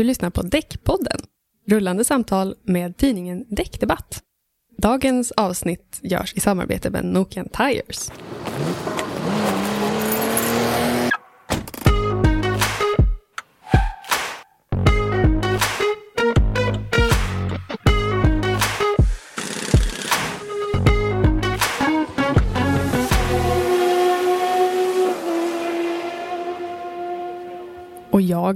Du lyssnar på Däckpodden, rullande samtal med tidningen Däckdebatt. Dagens avsnitt görs i samarbete med Nokian Tires.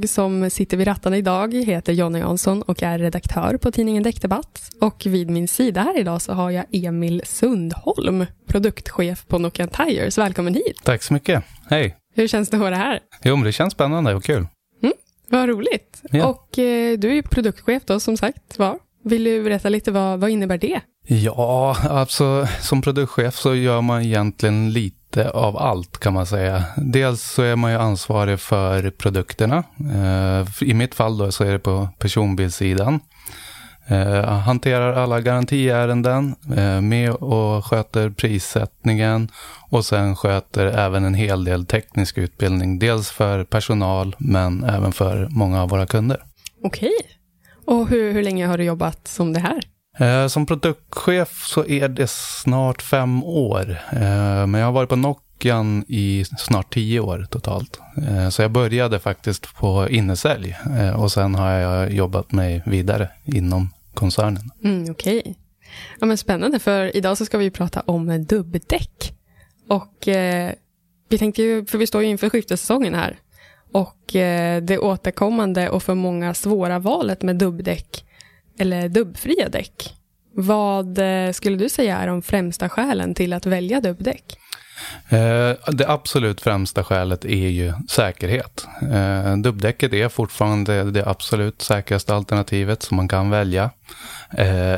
Jag som sitter vid rattarna idag heter Jonna Jansson och är redaktör på tidningen Däckdebatt. Och vid min sida här idag så har jag Emil Sundholm, produktchef på Nokian Tires. Välkommen hit! Tack så mycket. Hej. Hur känns det att vara här? Jo, men det känns spännande och kul. Mm, vad roligt. Ja. Och eh, du är produktchef då som sagt. Va? Vill du berätta lite vad, vad innebär det? Ja, alltså som produktchef så gör man egentligen lite av allt kan man säga. Dels så är man ju ansvarig för produkterna. Eh, I mitt fall då så är det på personbilssidan. Eh, hanterar alla garantiärenden, eh, med och sköter prissättningen och sen sköter även en hel del teknisk utbildning. Dels för personal men även för många av våra kunder. Okej. Och hur, hur länge har du jobbat som det här? Eh, som produktchef så är det snart fem år. Eh, men jag har varit på Nokian i snart tio år totalt. Eh, så jag började faktiskt på innesälj och sen har jag jobbat mig vidare inom koncernen. Mm, Okej. Ja, men spännande, för idag så ska vi prata om dubbdäck. Och eh, vi tänkte ju, för vi står ju inför skiftesäsongen här. Och eh, det återkommande och för många svåra valet med dubbdäck, eller dubbfria däck. Vad eh, skulle du säga är de främsta skälen till att välja dubbdäck? Eh, Det absolut främsta skälet är ju säkerhet. Eh, Dubbdäcket är fortfarande det absolut säkraste alternativet som man kan välja.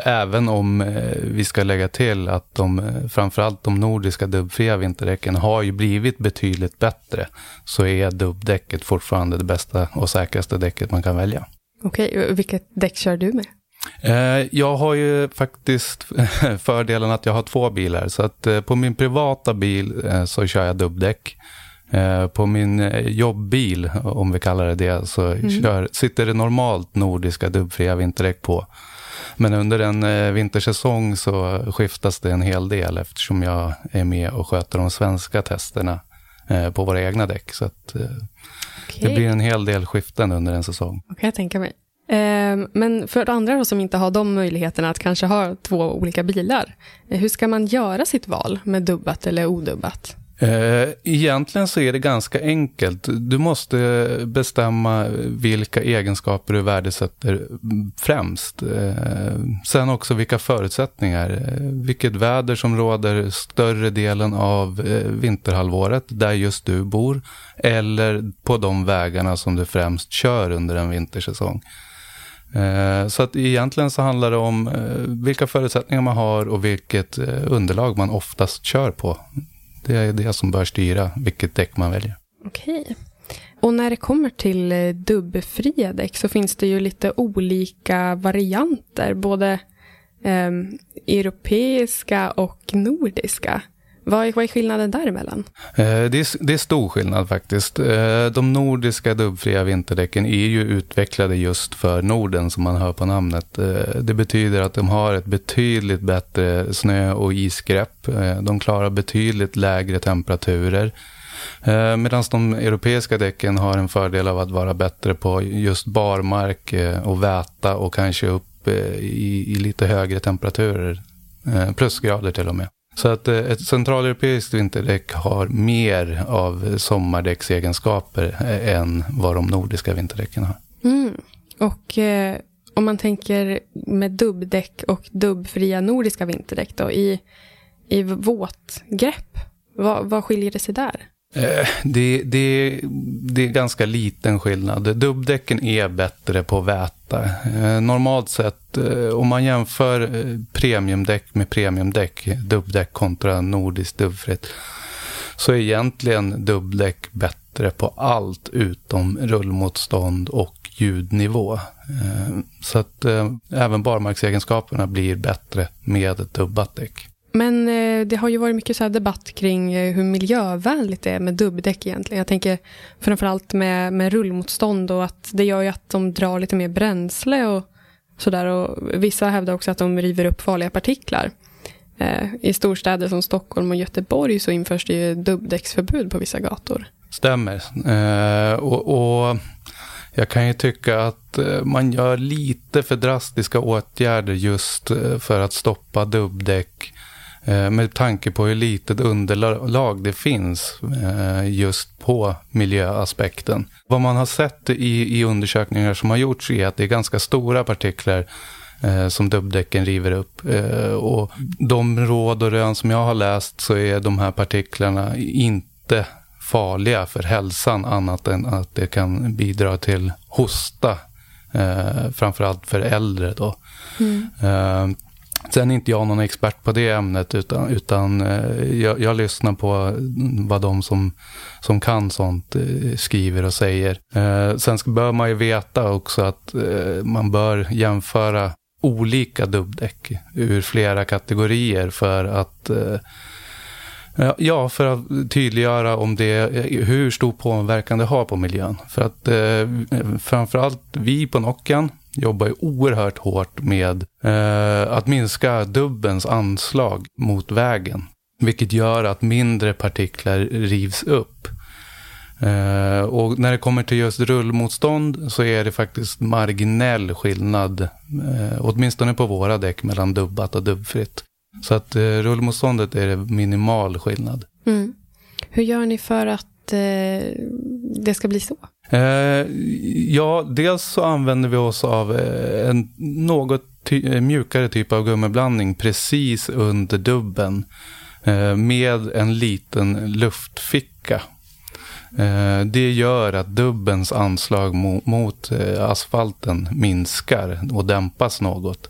Även om vi ska lägga till att de, framförallt de nordiska dubbfria vinterdäcken har ju blivit betydligt bättre, så är dubbdäcket fortfarande det bästa och säkraste däcket man kan välja. Okej, vilket däck kör du med? Eh, Jag har ju faktiskt fördelen att jag har två bilar. Så att eh, på min privata bil eh, så kör jag dubbdäck. På min jobbbil, om vi kallar det det, så kör, sitter det normalt nordiska dubbfria vinterdäck på. Men under en vintersäsong så skiftas det en hel del eftersom jag är med och sköter de svenska testerna på våra egna däck. Så att, eh, det blir en hel del skiften under en säsong. kan jag tänka mig. Ehm, men för andra då som inte har de möjligheterna att kanske ha två olika bilar, eh, hur ska man göra sitt val med dubbat eller odubbat? Eh, egentligen så är det ganska enkelt. Du måste bestämma vilka egenskaper du värdesätter främst. Eh, sen också vilka förutsättningar. Vilket väder som råder större delen av vinterhalvåret där just du bor. Eller på de vägarna som du främst kör under en vintersäsong. Eh, så att egentligen så handlar det om eh, vilka förutsättningar man har och vilket eh, underlag man oftast kör på. Det är det som bör styra vilket däck man väljer. Okej. Och när det kommer till dubbfria däck så finns det ju lite olika varianter, både eh, europeiska och nordiska. Vad är, vad är skillnaden däremellan? Eh, Det är, det är stor skillnad faktiskt. Eh, De nordiska dubbfria vinterdäcken är ju utvecklade just för Norden som man hör på namnet. Eh, Det betyder att de har ett betydligt bättre snö och isgrepp. Eh, de klarar betydligt lägre temperaturer. Eh, Medan de europeiska däcken har en fördel av att vara bättre på just barmark eh, och väta och kanske upp i, i lite högre temperaturer. Plusgrader till och med. Så att eh, ett centraleuropeiskt vinterdäck har mer av sommardäcksegenskaper eh, än vad de nordiska vinterdäcken har. Mm. Och eh, om man tänker med dubbdäck och dubbfria nordiska vinterdäck då, i, i våtgrepp, vad, vad skiljer det sig där? Eh, det, det, det är ganska liten skillnad. Dubbdäcken är bättre på väta. Eh, normalt sett, eh, om man jämför premiumdäck med premiumdäck, dubbdäck kontra nordiskt dubbfritt, så är egentligen dubbdäck bättre på allt utom rullmotstånd och ljudnivå. Så att även barmarksegenskaperna blir bättre med ett dubbat däck. Men eh, det har ju varit mycket så debatt kring eh, hur miljövänligt det är med dubbdäck egentligen. Jag tänker framförallt med, med rullmotstånd och att det gör ju att de drar lite mer bränsle och sådär. Och vissa hävdar också att de river upp farliga partiklar. Eh, I storstäder som Stockholm och Göteborg så införs det ju dubbdäcksförbud på vissa gator. Stämmer. Eh, och, och jag kan ju tycka att eh, man gör lite för drastiska åtgärder just eh, för att stoppa dubbdäck. Eh, med tanke på hur litet underlag det finns just på miljöaspekten. Vad man har sett i, i undersökningar som har gjorts är att det är ganska stora partiklar som dubbdäcken river upp. och de råd och rön som jag har läst så är de här partiklarna inte farliga för hälsan annat än att det kan bidra till hosta. Eh, framförallt för äldre då. Mm. Eh, sen är inte jag någon expert på det ämnet utan, utan eh, jag, jag, lyssnar på vad de som, som kan sånt eh, skriver och säger. Eh, sen bör man ju veta också att man bör jämföra olika dubbdäck ur flera kategorier för att Ja, för att tydliggöra om det, hur stor påverkan det har på miljön. För att eh, framförallt vi på Nocken jobbar ju oerhört hårt med eh, att minska dubbens anslag mot vägen. Vilket gör att mindre partiklar rivs upp. Eh, och när det kommer till just rullmotstånd så är det faktiskt marginell skillnad, eh, åtminstone på våra däck, mellan dubbat och dubbfritt. Så att eh, rullmotståndet är det minimal skillnad. Mm. Hur gör ni för att eh, det ska bli så? Eh, ja, dels så använder vi oss av eh, en något ty eh, mjukare typ av gummiblandning precis under dubben. Eh, med en liten luftficka. Eh, det gör att dubbens anslag mot, asfalten minskar och dämpas något.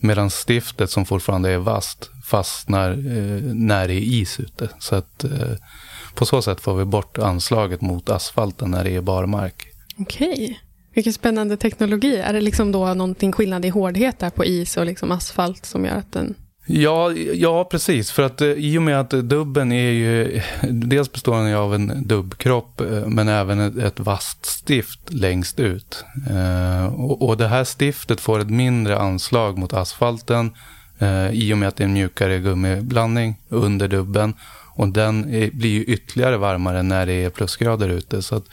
Medan stiftet som fortfarande är vasst fastnar eh, när det är is ute. Så att eh, på så sätt får vi bort anslaget mot asfalten när det är barmark. Okej. Vilken spännande teknologi. Är det liksom då någonting skillnad i hårdhet där på is och liksom asfalt som gör att den Ja, ja, precis. För att eh, i och med att dubben är ju, dels består den av en dubbkropp, eh, men även ett, vasst stift längst ut. Eh, och, det här stiftet får ett mindre anslag mot asfalten i och med att det är en mjukare gummiblandning under dubben. Och den blir ju ytterligare varmare när det är plusgrader ute. Så att,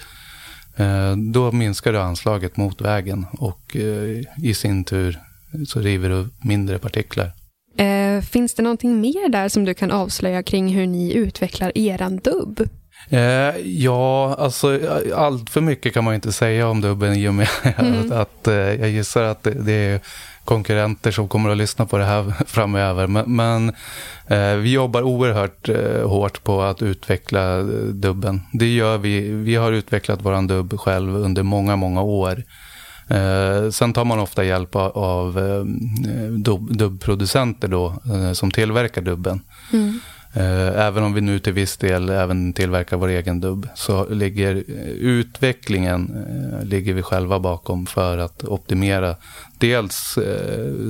eh, då minskar du anslaget mot vägen och eh, i sin tur så river du mindre partiklar. Eh, finns det någonting mer där som du kan avslöja kring hur ni utvecklar eran dubb? Eh, ja, alltså allt för mycket kan man inte säga om dubben i och med mm. att, att eh, jag gissar att det, det, är konkurrenter som kommer att lyssna på det här framöver. Men, men eh, vi jobbar oerhört eh, hårt på att utveckla eh, dubben. Det gör vi. Vi har utvecklat våran dubb själv under många, många år. Eh, sen tar man ofta hjälp av eh, eh dubbproducenter då, eh, som tillverkar dubben. Mm. Eh, även om vi nu till viss del även tillverkar vår egen dubb så ligger eh, utvecklingen eh, ligger vi själva bakom för att optimera dels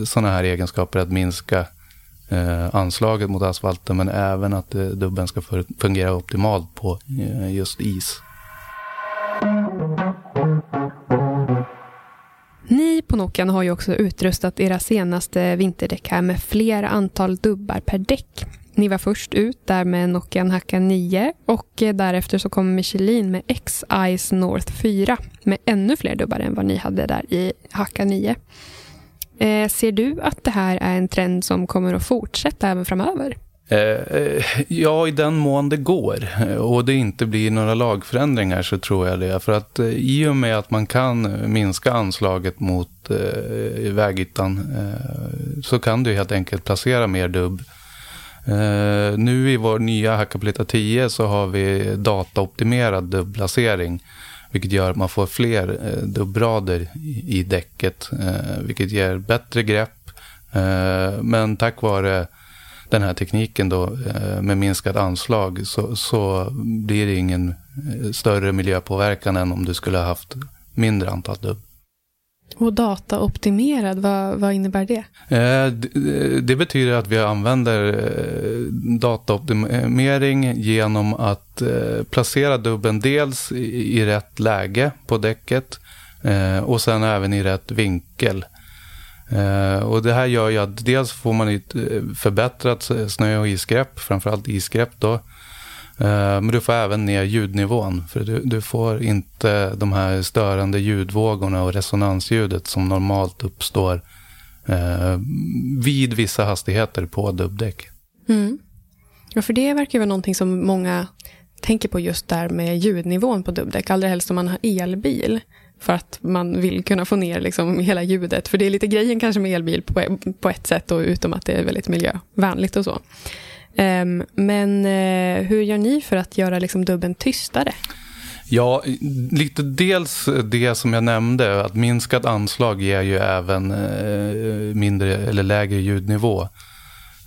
sådana här egenskaper att minska anslaget mot asfalten men även att dubben ska fungera optimalt på just is. Ni på Nokian har ju också utrustat era senaste vinterdäck här med flera antal dubbar per däck. Ni var först ut där med Nokian Hacka 9 och eh, därefter så kom Michelin med X-Ice North 4 med ännu fler dubbar än vad ni hade där i Hacka 9. Eh, ser du att det här är en trend som kommer att fortsätta även framöver? Eh, eh ja, i den mån det går eh, och det inte blir några lagförändringar så tror jag det. För att eh, i och med att man kan minska anslaget mot eh, vägytan eh, så kan du helt enkelt placera mer dubb Uh, nu i vår nya Hackapolita 10 så har vi dataoptimerad dubblasering. Vilket gör att man får fler eh, uh, dubbrader i, i däcket. Uh, vilket ger bättre grepp. men tack vare den här tekniken då med minskat anslag så, så blir det ingen större miljöpåverkan än om du skulle ha haft mindre antal dubb. Och dataoptimerad, vad, vad innebär det? Eh, eh, det betyder att vi använder eh, dataoptimering genom att eh, placera dubben dels i rätt läge på däcket eh, och sen även i rätt vinkel. Eh, och det här gör ju att dels får man ett förbättrat snö och isgrepp, framförallt isgrepp då. Eh, men du får även ner ljudnivån. För du, du, får inte de här störande ljudvågorna och resonansljudet som normalt uppstår eh, vid vissa hastigheter på dubbdäck. Mm. Ja, för det verkar vara någonting som många tänker på just där med ljudnivån på dubbdäck. Allra helst om man har elbil. För att man vill kunna få ner liksom hela ljudet. För det är lite grejen kanske med elbil på, på ett sätt. Och utom att det är väldigt miljövänligt och så. Um, men uh, hur gör ni för att göra liksom dubben tystare? Ja, lite dels det som jag nämnde, att minskat anslag ger ju även eh, mindre eller lägre ljudnivå.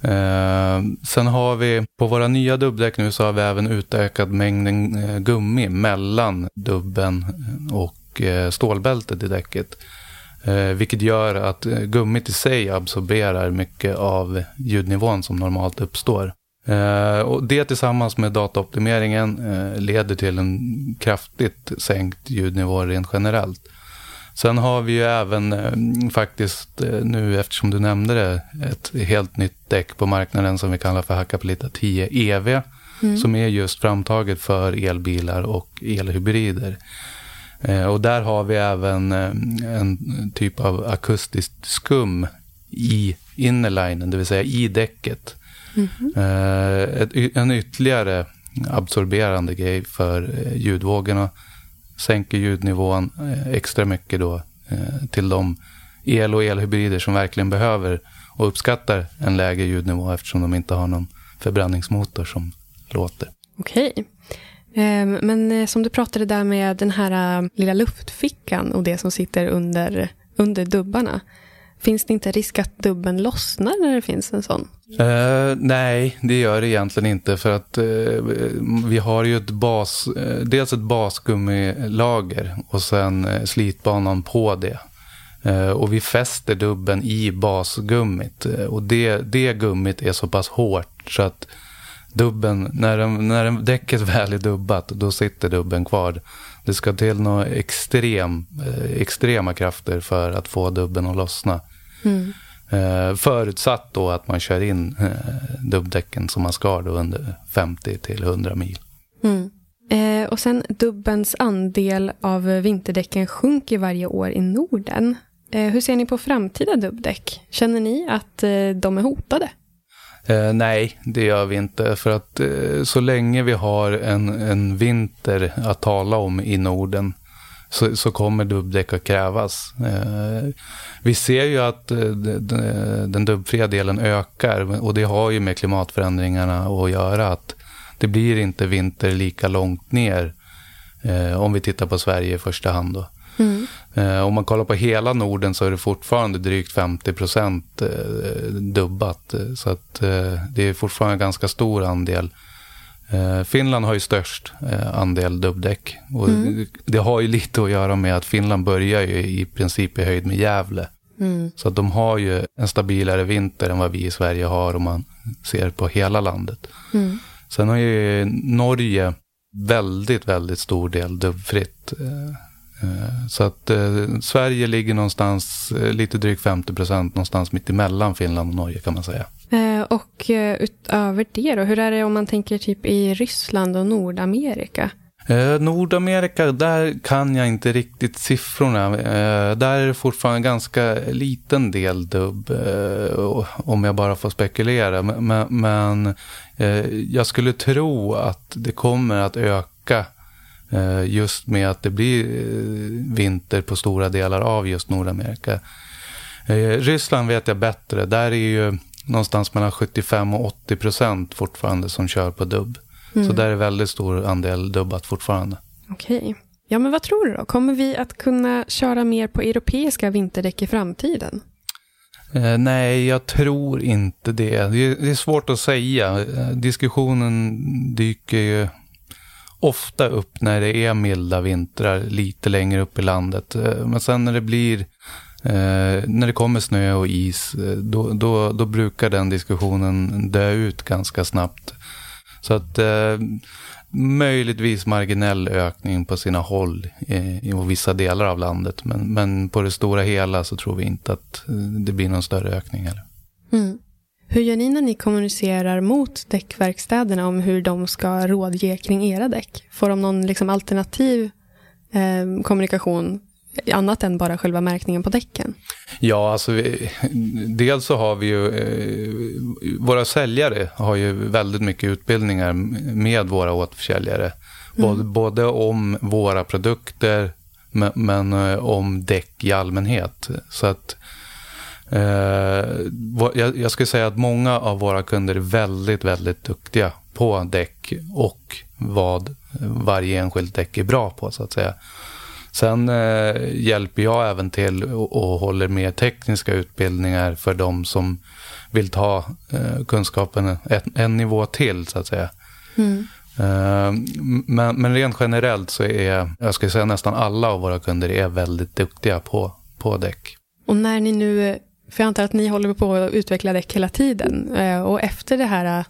Eh, sen har vi, på våra nya dubbdäck nu så har vi även utökat mängden eh, gummi mellan dubben och eh, stålbältet i däcket. Eh, vilket gör att eh, gummit i sig absorberar mycket av ljudnivån som normalt uppstår. Uh, och det tillsammans med dataoptimeringen uh, leder till en kraftigt sänkt ljudnivå rent generellt. Sen har vi ju även uh, faktiskt nu, eftersom du nämnde det, ett helt nytt däck på marknaden som vi kallar för Hakkapeliitta 10 EV. Mm. Som är just framtaget för elbilar och elhybrider. och där har vi även en typ av akustiskt skum i innerlinen, det vill säga i däcket. Mm. en ytterligare absorberande grej för eh, ljudvågorna. Sänker ljudnivån eh, extra mycket då till de el och elhybrider som verkligen behöver och uppskattar en lägre ljudnivå eftersom de inte har någon förbränningsmotor som låter. Okej. Okay. men som du pratade där med den här lilla luftfickan och det som sitter under, under dubbarna. Finns det inte risk att dubben lossnar när det finns en sån? Uh, nej, det gör det egentligen inte för att uh, vi har ju ett bas, uh, dels ett basgummilager och sen slitbanan på det. och vi fäster dubben i basgummit och det, det gummit är så pass hårt så att dubben, när, den, när däcket väl är dubbat, då sitter dubben kvar. Det ska till några extrem, extrema krafter för att få dubben att lossna. Mm. Eh, förutsatt då att man kör in eh, dubbdäcken som man ska då under 50 till 100 mil. Mm. Eh, och sen dubbens andel av vinterdäcken sjunker varje år i Norden. Hur ser ni på framtida dubbdäck? Känner ni att de är hotade? Eh, nej, det gör vi inte. För att eh, så länge vi har en, en vinter att tala om i Norden så, så kommer dubbdäck att krävas. Eh, vi ser ju att eh, den dubbfria delen ökar och det har ju med klimatförändringarna att göra. att Det blir inte vinter lika långt ner eh, om vi tittar på Sverige i första hand. Då. Mm. Eh, om man kollar på hela Norden så är det fortfarande drygt 50 procent eh, dubbat. Så att eh, det är fortfarande en ganska stor andel Finland har ju störst eh, andel dubbdäck. Och mm. Det har ju lite att göra med att Finland börjar ju i princip i höjd med Gävle. Mm. Så att de har ju en stabilare vinter än vad vi i Sverige har om man ser på hela landet. Mm. Sen har ju Norge väldigt, väldigt stor del dubbfritt. Eh, så att Sverige ligger någonstans lite drygt 50 procent, någonstans mitt emellan Finland och Norge kan man säga. Eh, och eh, utöver det då, hur är det om man tänker typ i Ryssland och Nordamerika? Eh, Nordamerika, där kan jag inte riktigt siffrorna. Eh, där är det fortfarande en ganska liten del dubb, eh, om jag bara får spekulera. Men, men eh, jag skulle tro att det kommer att öka just med att det blir vinter på stora delar av just Nordamerika. Ryssland vet jag bättre. Där är ju någonstans mellan 75 och 80 procent fortfarande som kör på dubb. Mm. Så där är väldigt stor andel dubbat fortfarande. Okej. Okay. Ja, men vad tror du då? Kommer vi att kunna köra mer på europeiska vinterdäck i framtiden? Eh, nej, jag tror inte det. det. Det är svårt att säga. Eh, diskussionen dyker ju ofta upp när det är milda vintrar lite längre upp i landet. Eh, men sen när det blir Eh, när det kommer snö och is, eh, då, då, då brukar den diskussionen dö ut ganska snabbt. Så att eh, möjligtvis marginell ökning på sina håll eh, i vissa delar av landet. Men, men på det stora hela så tror vi inte att eh, det blir någon större ökning heller. Mm. Hur gör ni när ni kommunicerar mot däckverkstäderna om hur de ska rådge kring era däck? Får de någon liksom alternativ eh, kommunikation annat än bara själva märkningen på däcken? Ja, alltså vi, dels så har vi ju, eh, våra säljare har ju väldigt mycket utbildningar med våra återförsäljare. Mm. Både, både om våra produkter men, men eh, om däck i allmänhet. Så att jag, jag skulle säga att många av våra kunder är väldigt, väldigt duktiga på däck och vad varje enskilt däck är bra på så att säga. Sen eh, hjälper jag även till och, och, håller med tekniska utbildningar för de som vill ta eh, kunskapen ett, en nivå till, så att säga. Mm. Eh, men, men rent generellt så är, jag skulle säga nästan alla av våra kunder är väldigt duktiga på, på däck. Och när ni nu, för jag antar att ni håller på att utveckla däck hela tiden, eh, och efter det här eh,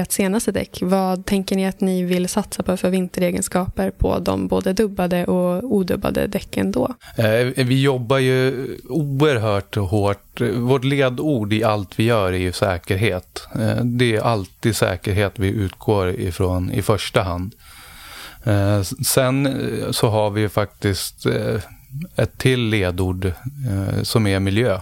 ert senaste däck. Vad tänker ni att ni vill satsa på för vinteregenskaper på de både dubbade och odubbade däcken då? Eh, vi jobbar ju oerhört hårt. Vårt ledord i allt vi gör är ju säkerhet. Det är alltid säkerhet vi utgår ifrån i första hand. Sen så har vi ju faktiskt ett till ledord som är miljö,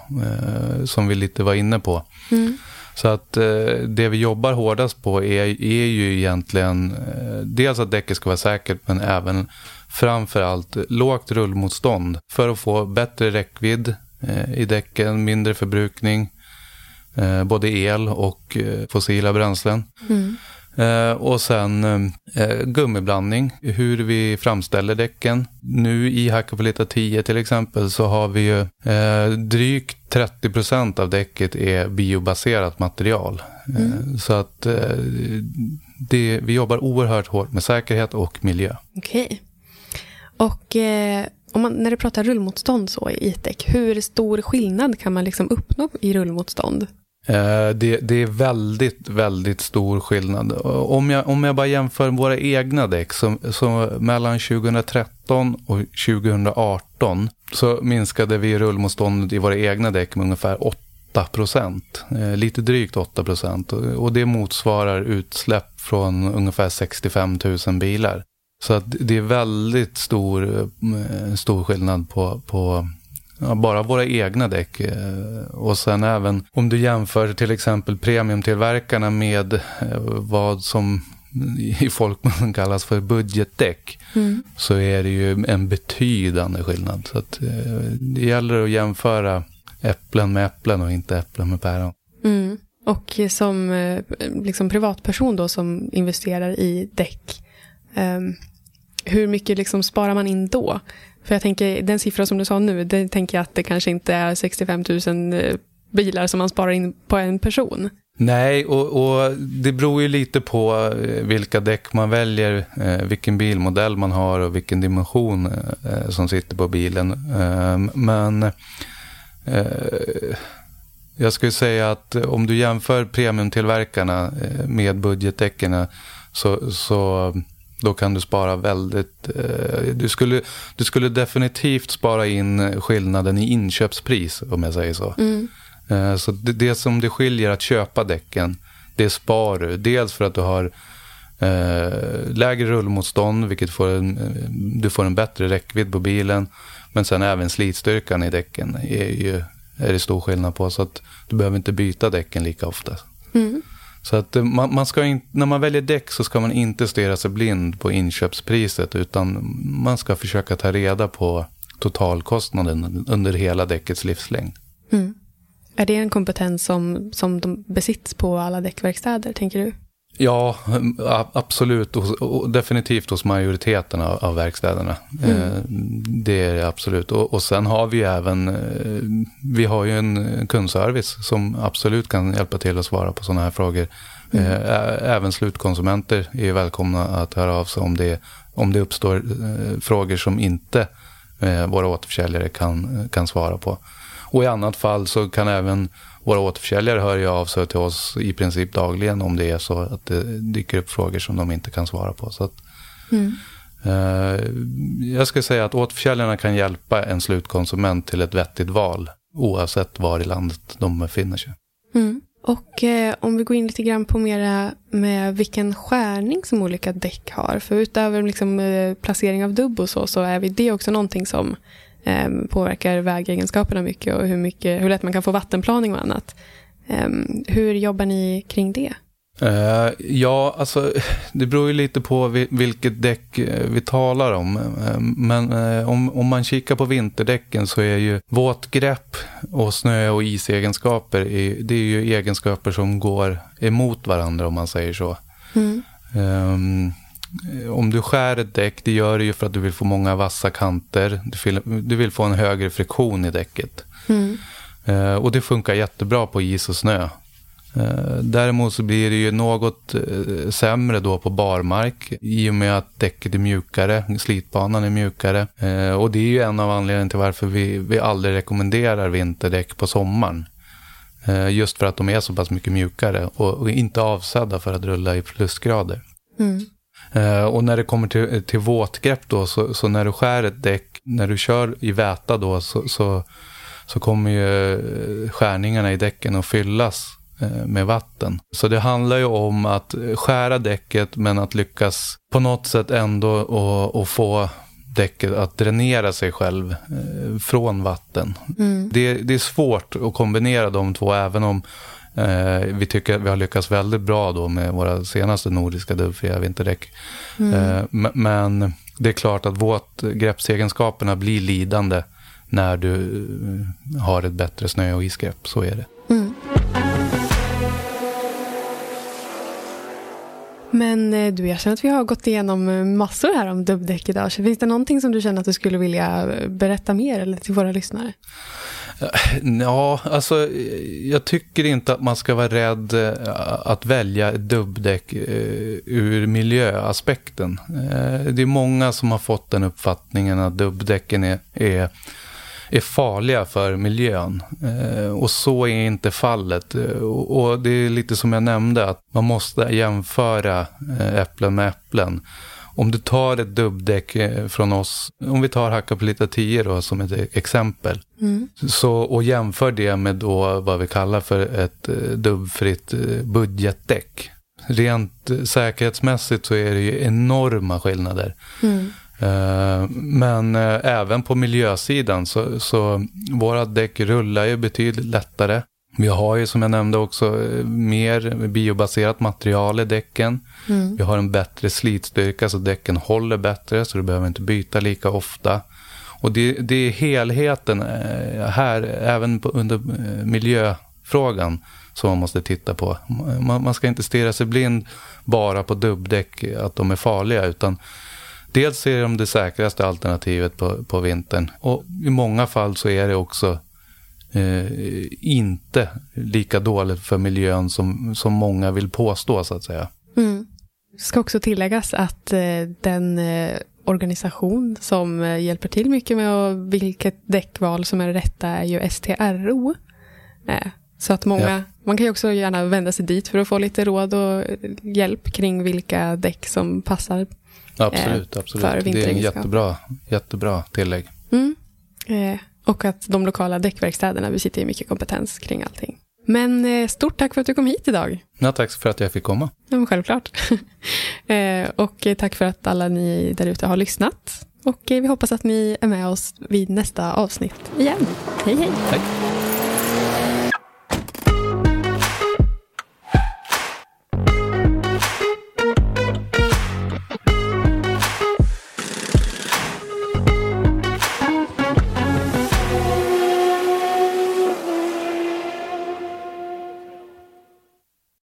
som vi lite var inne på. Mm. Så att eh, det vi jobbar hårdast på är, är ju egentligen eh, dels att däcket ska vara säkert men även framförallt lågt rullmotstånd för att få bättre räckvidd eh, i däcken, mindre förbrukning, eh, både el och eh, fossila bränslen. Mm. Eh, och sen eh, gummiblandning, hur vi framställer däcken. Nu i Hakkapeliitta 10 till exempel så har vi ju eh, drygt 30 procent av däcket är biobaserat material. Eh, mm. så att eh, det, vi jobbar oerhört hårt med säkerhet och miljö. Okej. Okay. Och eh, om man, när du pratar rullmotstånd så i ett däck, hur stor skillnad kan man liksom uppnå i rullmotstånd? Eh, det, det, är väldigt, väldigt stor skillnad. Om jag, om jag bara jämför våra egna däck, så, så mellan 2013 och 2018 så minskade vi rullmotståndet i våra egna däck med ungefär 8 procent. Eh, lite drygt 8 procent. Och det motsvarar utsläpp från ungefär 65 000 bilar. Så att det är väldigt stor, eh, stor skillnad på, på Ja, bara våra egna däck. Eh, och sen även om du jämför till exempel premiumtillverkarna med eh, vad som i folkmun kallas för budgetdäck. Mm. Så är det ju en betydande skillnad. Så att, eh, det gäller att jämföra äpplen med äpplen och inte äpplen med päron. Mm. Och som liksom privatperson då som investerar i däck. Um, hur mycket liksom sparar man in då? För jag tänker, den siffra som du sa nu, det tänker jag att det kanske inte är 65 000 eh, bilar som man sparar in på en person. Nej, och, och, det beror ju lite på eh, vilka däck man väljer, eh, vilken bilmodell man har och vilken dimension som sitter på bilen. Men jag skulle säga att om du jämför premiumtillverkarna med budgetdäcken så, så då kan du spara väldigt... Eh, du, skulle, du skulle definitivt spara in skillnaden i inköpspris, om jag säger så. Mm. Eh, så det, det, som det skiljer att köpa däcken, det spar du. Dels för att du har eh, lägre rullmotstånd, vilket får en, du får en bättre räckvidd på bilen. Men sen även slitstyrkan i däcken är, ju, är det stor skillnad på. Så att du behöver inte byta däcken lika ofta. Mm. Så att eh, man, man ska in, när man väljer däck så ska man inte stirra sig blind på inköpspriset utan man ska försöka ta reda på totalkostnaden under hela däckets livslängd. Mm. Är det en kompetens som, som de besitts på alla däckverkstäder, tänker du? Ja, absolut. Och, definitivt hos majoriteten av, verkstäderna. Mm. Eh, det är det absolut. Och, sen har vi även, eh, vi har ju en kundservice som absolut kan hjälpa till att svara på sådana här frågor. Mm. Även slutkonsumenter är välkomna att höra av sig om det, om det uppstår frågor som inte våra återförsäljare kan, kan svara på. Och i annat fall så kan även våra återförsäljare hör ju av sig till oss i princip dagligen om det är så att det dyker upp frågor som de inte kan svara på. Så att, mm. eh, jag skulle säga att återförsäljarna kan hjälpa en slutkonsument till ett vettigt val oavsett var i landet de befinner sig. Mm. Och eh, om vi går in lite grann på mera med vilken skärning som olika däck har. För utöver liksom, eh, placering av dubb och så, så är det också någonting som eh, påverkar vägegenskaperna mycket och hur, mycket, hur lätt man kan få vattenplaning och annat. Eh, hur jobbar ni kring det? Uh, ja, alltså det beror ju lite på vilket däck eh, vi talar om. Uh, men uh, om, om man kikar på vinterdäcken så är ju våtgrepp och snö och isegenskaper det är ju egenskaper som går emot varandra om man säger så. Mm. Um, om du skär ett däck, det gör du ju för att du vill få många vassa kanter. Du vill, du vill få en högre friktion i däcket. Mm. Eh, och det funkar jättebra på is och snö. Eh, däremot så blir det ju något eh, sämre då på barmark i och med att däcket är mjukare, slitbanan är mjukare. Eh, och det är ju en av anledningarna till varför vi, vi aldrig rekommenderar vinterdäck på sommaren. Eh, just för att de är så pass mycket mjukare och, och inte avsedda för att rulla i plusgrader. Mm. Eh, och när det kommer till, till våtgrepp då, så, så, när du skär ett däck, när du kör i väta då, så, så, så kommer ju eh, skärningarna i däcken att fyllas eh, med vatten. Så det handlar ju om att skära däcket men att lyckas på något sätt ändå och, och få däcket att dränera sig själv från vatten. Mm. Det, det, är svårt att kombinera de två även om vi tycker att vi har lyckats väldigt bra då med våra senaste nordiska dubbfria vinterdäck. Mm. Eh, men det är klart att våtgreppsegenskaperna blir lidande när du eh, har ett bättre snö och isgrepp. Så är det. Mm. Men eh, du, jag känner att vi har gått igenom massor här om dubbdäck idag. Så finns det någonting som du känner att du skulle vilja berätta mer eller till våra lyssnare? Ja, alltså jag tycker inte att man ska vara rädd eh, att välja ett dubbdäck eh, ur miljöaspekten. Eh, det är många som har fått den uppfattningen att dubbdäcken är, är, är farliga för miljön. Och så är inte fallet. Och det är lite som jag nämnde, att man måste jämföra äpplen med äpplen om du tar ett dubbdäck eh, från oss, om vi tar Hakkapeliitta 10 då som ett exempel, mm. så, och jämför det med då vad vi kallar för ett eh, dubbfritt eh, budgetdäck. Rent säkerhetsmässigt så är det ju enorma skillnader. Mm. Men även på miljösidan så, så våra däck rullar ju betydligt lättare. Vi har ju som jag nämnde också mer biobaserat material i däcken. Mm. Vi har en bättre slitstyrka så däcken håller bättre så du behöver inte byta lika ofta. Och det, det är helheten eh, här, även på, under eh, miljöfrågan, som man måste titta på. Man, man ska inte stirra sig blind bara på dubbdäck, att de är farliga, utan dels är de det säkraste alternativet på, på vintern. Och i många fall så är det också eh, inte lika dåligt för miljön som, som många vill påstå, så att säga. Mm. Ska också tilläggas att eh, den eh, organisation som eh, hjälper till mycket med vilket däckval som är det rätta är ju STRO. Så att många, ja. man kan ju också gärna vända sig dit för att få lite råd och hjälp kring vilka däck som passar Absolut, absolut. För det är en jättebra, jättebra tillägg. Mm. Och att de lokala däckverkstäderna besitter mycket kompetens kring allting. Men eh, stort tack för att du kom hit idag. Ja, tack för att jag fick komma. Ja, självklart. Eh, och tack för att alla ni där ute har lyssnat. Och eh, vi hoppas att ni är med oss vid nästa avsnitt igen. Hej, hej. Tack.